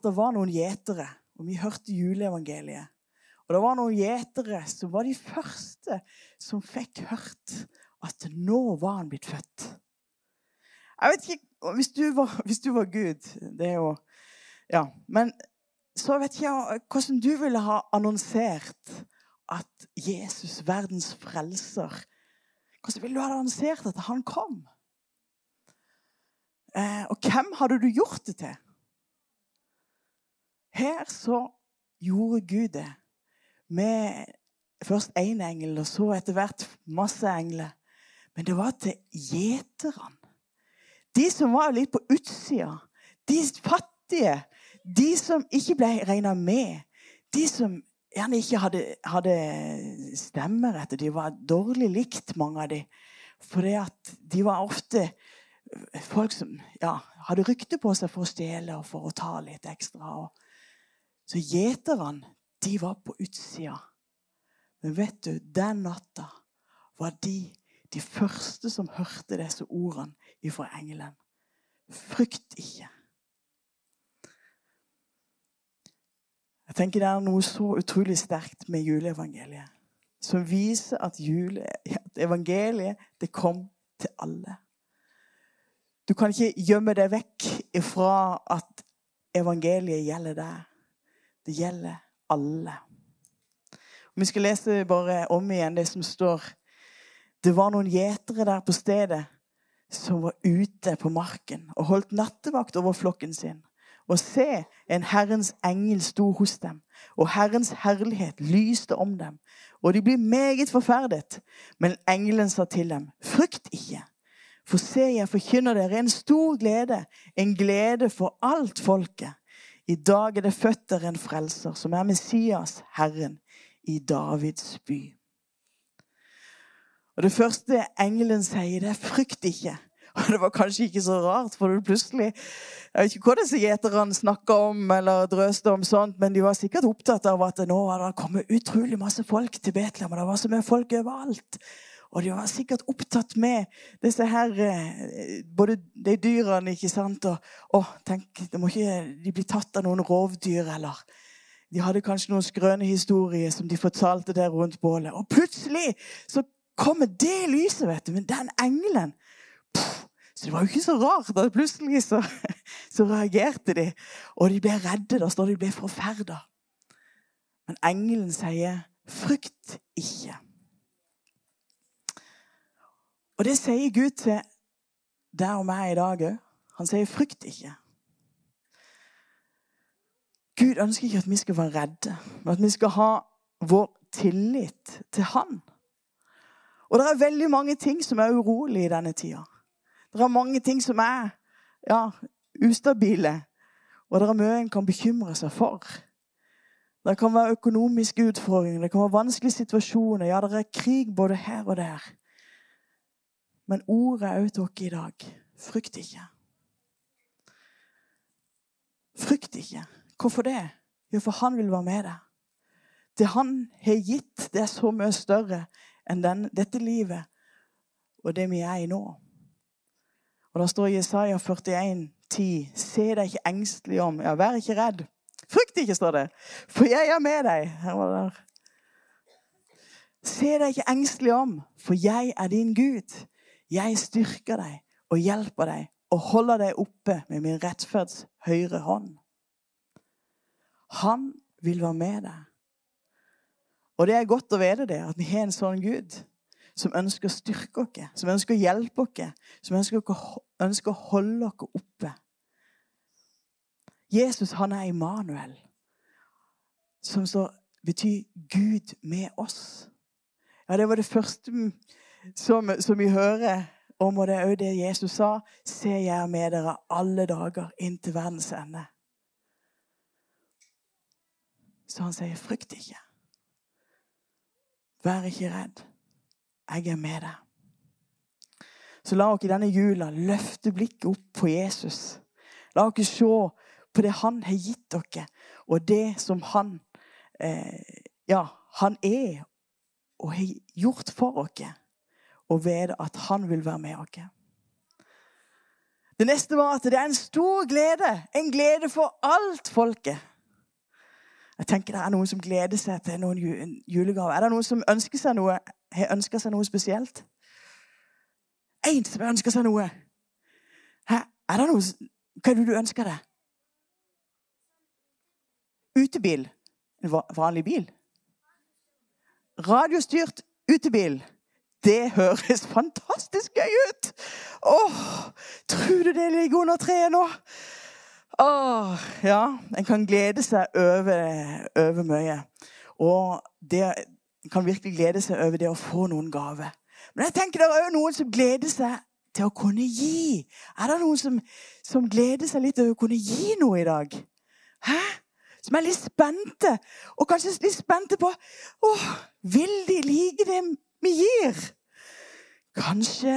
at det var noen gjetere, og vi hørte juleevangeliet. Og det var noen gjetere som var de første som fikk hørt at nå var han blitt født. Jeg vet ikke Hvis du var, hvis du var Gud Det er jo Ja. Men så vet ikke jeg hvordan du ville ha annonsert at Jesus, verdens frelser Hvordan ville du ha annonsert at han kom? Eh, og hvem hadde du gjort det til? Her så gjorde Gud det med først én engel, og så etter hvert masse engler. Men det var til gjeterne. De som var litt på utsida. De fattige. De som ikke ble regna med. De som gjerne ikke hadde, hadde stemmerett. De var dårlig likt, mange av dem. For de var ofte folk som ja, hadde rykte på seg for å stjele og for å ta litt ekstra. Så gjeterne, de var på utsida. Men vet du, den natta var de de første som hørte disse ordene ifra engelen. Frykt ikke. Jeg tenker Det er noe så utrolig sterkt med juleevangeliet som viser at, jule, at evangeliet det kom til alle. Du kan ikke gjemme deg vekk ifra at evangeliet gjelder deg. Det gjelder alle. Vi skal lese bare om igjen det som står. Det var noen gjetere der på stedet som var ute på marken og holdt nattevakt over flokken sin. Og se, en Herrens engel sto hos dem, og Herrens herlighet lyste om dem. Og de ble meget forferdet. Men engelen sa til dem, frykt ikke. For se, jeg forkynner dere en stor glede, en glede for alt folket. I dag er det født dere en frelser, som er Messias, Herren, i Davids by. Og Det første engelen sier, det er 'frykt ikke'. Og Det var kanskje ikke så rart, for plutselig Jeg vet ikke hva disse gjeterne snakka om, eller drøste om sånt, men de var sikkert opptatt av at nå hadde det kommet utrolig masse folk til Betlehem, og det var så mye folk overalt. Og de var sikkert opptatt med disse her eh, Både de dyrene, ikke sant Og, å, tenk, de må ikke de bli tatt av noen rovdyr, eller De hadde kanskje noen skrøne historier som de fortalte der rundt bålet. Og plutselig så kommer det lyset, vet du. Men den engelen Så det var jo ikke så rart at plutselig så, så reagerte de. Og de ble redde. Da står de ble forferda. Men engelen sier, 'Frykt ikke'. Og det sier Gud til deg og meg i dag òg. Han sier 'frykt ikke'. Gud ønsker ikke at vi skal være redde, men at vi skal ha vår tillit til Han. Og det er veldig mange ting som er urolige i denne tida. Det er mange ting som er ja, ustabile. Og det er mye en kan bekymre seg for. Det kan være økonomiske utfordringer, det kan være vanskelige situasjoner. Ja, det er krig både her og der. Men ordet er òg til dere i dag. Frykt ikke. Frykt ikke. Hvorfor det? Jo, for han vil være med deg. Det han har gitt, det er så mye større enn den, dette livet og det vi er i nå. Og Da står Jesaja 41, 10, Se deg ikke engstelig om. Ja, vær ikke redd. Frykt ikke, står det. For jeg er med deg. Her var det der. Se deg ikke engstelig om, for jeg er din Gud. Jeg styrker deg og hjelper deg og holder deg oppe med min rettferds høyre hånd. Han vil være med deg. Og det er godt å vite det, at vi har en sånn Gud som ønsker å styrke oss, som ønsker å hjelpe oss, som ønsker, ønsker å holde oss oppe. Jesus han er Immanuel, som så betyr Gud med oss. Ja, Det var det første som, som vi hører om, og det er òg det Jesus sa, se jeg med dere alle dager inntil verdens ende. Så han sier, frykt ikke. Vær ikke redd. Jeg er med deg. Så la oss i denne jula løfte blikket opp på Jesus. La oss se på det han har gitt dere, og det som han eh, ja, han er og har gjort for oss og vite at han vil være med oss. Det neste var at det er en stor glede. En glede for alt folket. Jeg tenker Det er noen som gleder seg til noen julegave. Er det noen som ønsker seg noe, har ønska seg noe spesielt? Én som ønsker seg noe. Hæ? Er det noe Hva er det du ønsker deg? Utebil. En vanlig bil? Radiostyrt utebil. Det høres fantastisk gøy ut! Åh, Tror du det ligger under treet nå? Åh, ja. En kan glede seg over, over mye. Og det, en kan virkelig glede seg over det å få noen gave. Men jeg tenker det er òg noen som gleder seg til å kunne gi. Er det noen som, som gleder seg litt til å kunne gi noe i dag? Hæ? Som er litt spente, og kanskje litt spente på åh, Vil de like det vi gir. Kanskje,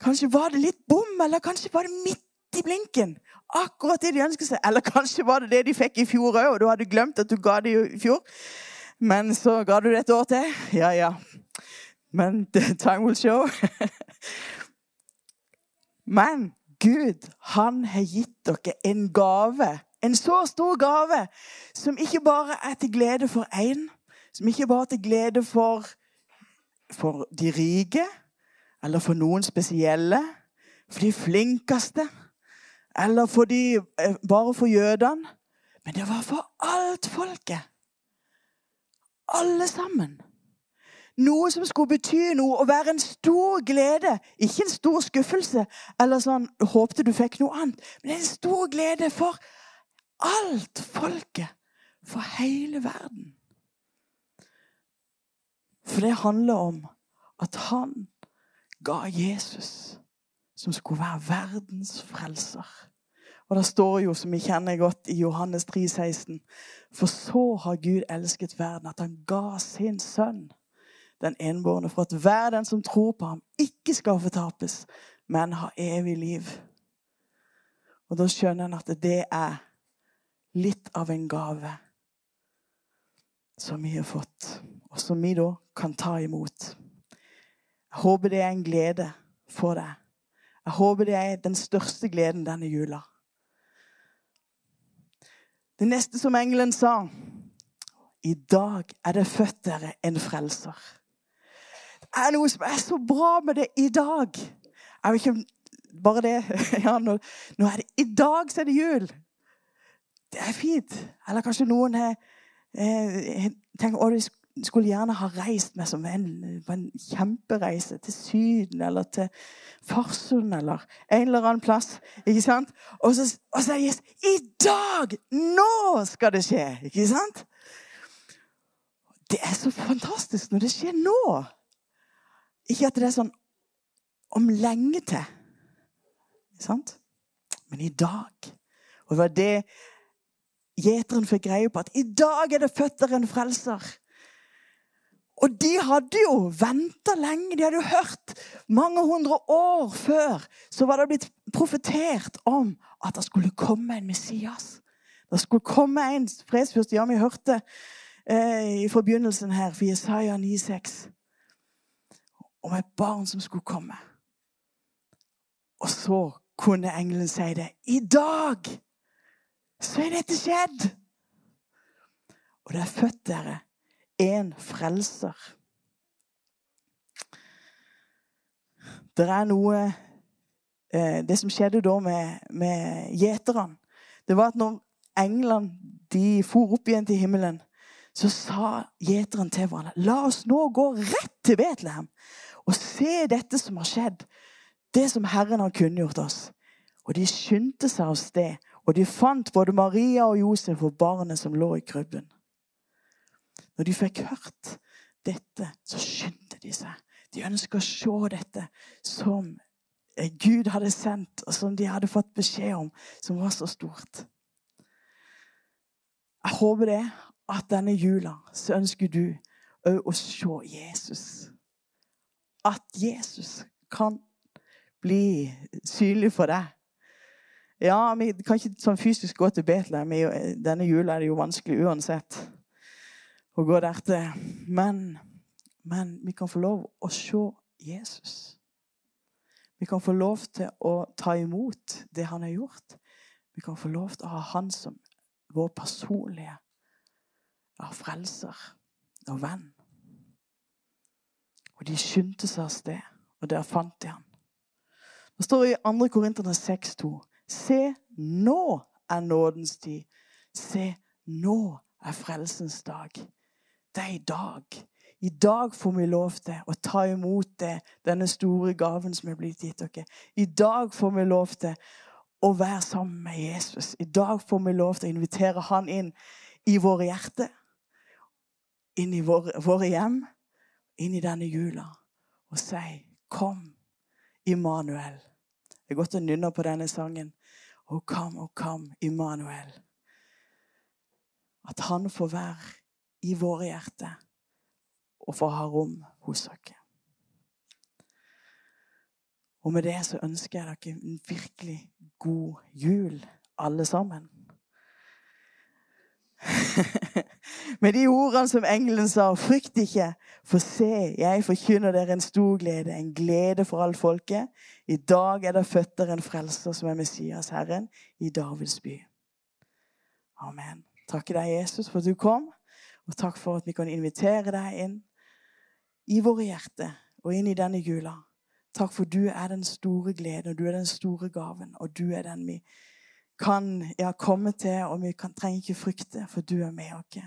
kanskje var det litt bom, eller kanskje var det midt i blinken. Akkurat det de ønsket seg. Eller kanskje var det det de fikk i fjor òg, og du hadde glemt at du ga det i fjor. Men så ga du det et år til. Ja, ja. Men time will show. Men Gud, han har gitt dere en gave. En så stor gave som ikke bare er til glede for én, som ikke bare er til glede for for de rike, eller for noen spesielle, for de flinkeste, eller for de, eh, bare for jødene. Men det var for alt folket. Alle sammen. Noe som skulle bety noe og være en stor glede. Ikke en stor skuffelse eller sånn håpte du fikk noe annet. Men en stor glede for alt folket. For hele verden. For det handler om at han ga Jesus, som skulle være verdens frelser. Og det står jo, som vi kjenner godt, i Johannes 3, 16, For så har Gud elsket verden, at han ga sin sønn, den enbårne, for at hver den som tror på ham, ikke skal fortapes, men ha evig liv. Og da skjønner en at det er litt av en gave som vi har fått, og som vi da kan ta imot. Jeg håper det er en glede for deg. Jeg håper det er den største gleden denne jula. Det neste som engelen sa I dag er det født dere en frelser. Det er noe som er så bra med det i dag. Jeg vet ikke bare det ja, nå, nå, er det I dag så er det jul. Det er fint. Eller kanskje noen har eh, tenkt at skulle gjerne ha reist med som en, på en kjempereise til Syden eller til Farsund eller en eller annen plass. ikke sant? Og så, og så sies I dag! Nå skal det skje! Ikke sant? Det er så fantastisk når det skjer nå. Ikke at det er sånn om lenge til. Ikke sant? Men i dag. Og det var det gjeteren fikk greie på. At i dag er det født der en frelser. Og de hadde jo venta lenge. De hadde jo hørt mange hundre år før så var det blitt profetert om at det skulle komme en Messias. Det skulle komme en fredsfyrste. Ja, vi hørte eh, i forbegynnelsen her for Jesaja 9,6 om et barn som skulle komme. Og så kunne engelen si det. I dag så er dette skjedd! Og det er født dere en frelser. Det er noe eh, Det som skjedde da med, med gjeterne, det var at når englene de for opp igjen til himmelen, så sa gjeteren til hverandre La oss nå gå rett til Betlehem og se dette som har skjedd. Det som Herren har kunngjort oss. Og de skyndte seg av sted, og de fant både Maria og Josef og barnet som lå i krybben. Når de fikk hørt dette, så skyndte de seg. De ønska å se dette som Gud hadde sendt, og som de hadde fått beskjed om, som var så stort. Jeg håper det at denne jula så ønsker du òg å se Jesus. At Jesus kan bli synlig for deg. Ja, Vi kan ikke sånn fysisk gå til Betlehem. Denne jula er det jo vanskelig uansett å gå dertil. Men, men vi kan få lov å se Jesus. Vi kan få lov til å ta imot det han har gjort. Vi kan få lov til å ha han som vår personlige ja, frelser og venn. Og de skyndte seg av sted, og der fant de han. Det står i 2. Korinterne 6,2.: Se, nå er nådens tid. Se, nå er frelsens dag. Det er i dag. I dag får vi lov til å ta imot det, denne store gaven som er blitt gitt dere. I dag får vi lov til å være sammen med Jesus. I dag får vi lov til å invitere han inn i våre hjerter. Inn i våre, våre hjem. Inn i denne jula. Og si 'Kom, Immanuel'. Det er godt å nynne på denne sangen. Oh, come, oh, come, Immanuel. At han får være i våre hjerter og for å ha rom hos dere. Og med det så ønsker jeg dere en virkelig god jul, alle sammen. Med de ordene som engelen sa, frykt ikke, for se, jeg forkynner dere en stor glede, en glede for alt folket. I dag er det født der en frelser som er Messias, Herren, i Davids by. Amen. Takker deg, Jesus, for at du kom, og takk for at vi kan invitere deg inn i våre hjerter og inn i denne jula. Takk for du er den store gleden, og du er den store gaven, og du er den vi kan ja, komme til, og vi kan, trenger ikke frykte, for du er med oss.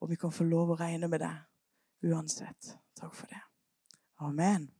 Og vi kan få lov å regne med deg uansett. Takk for det. Amen.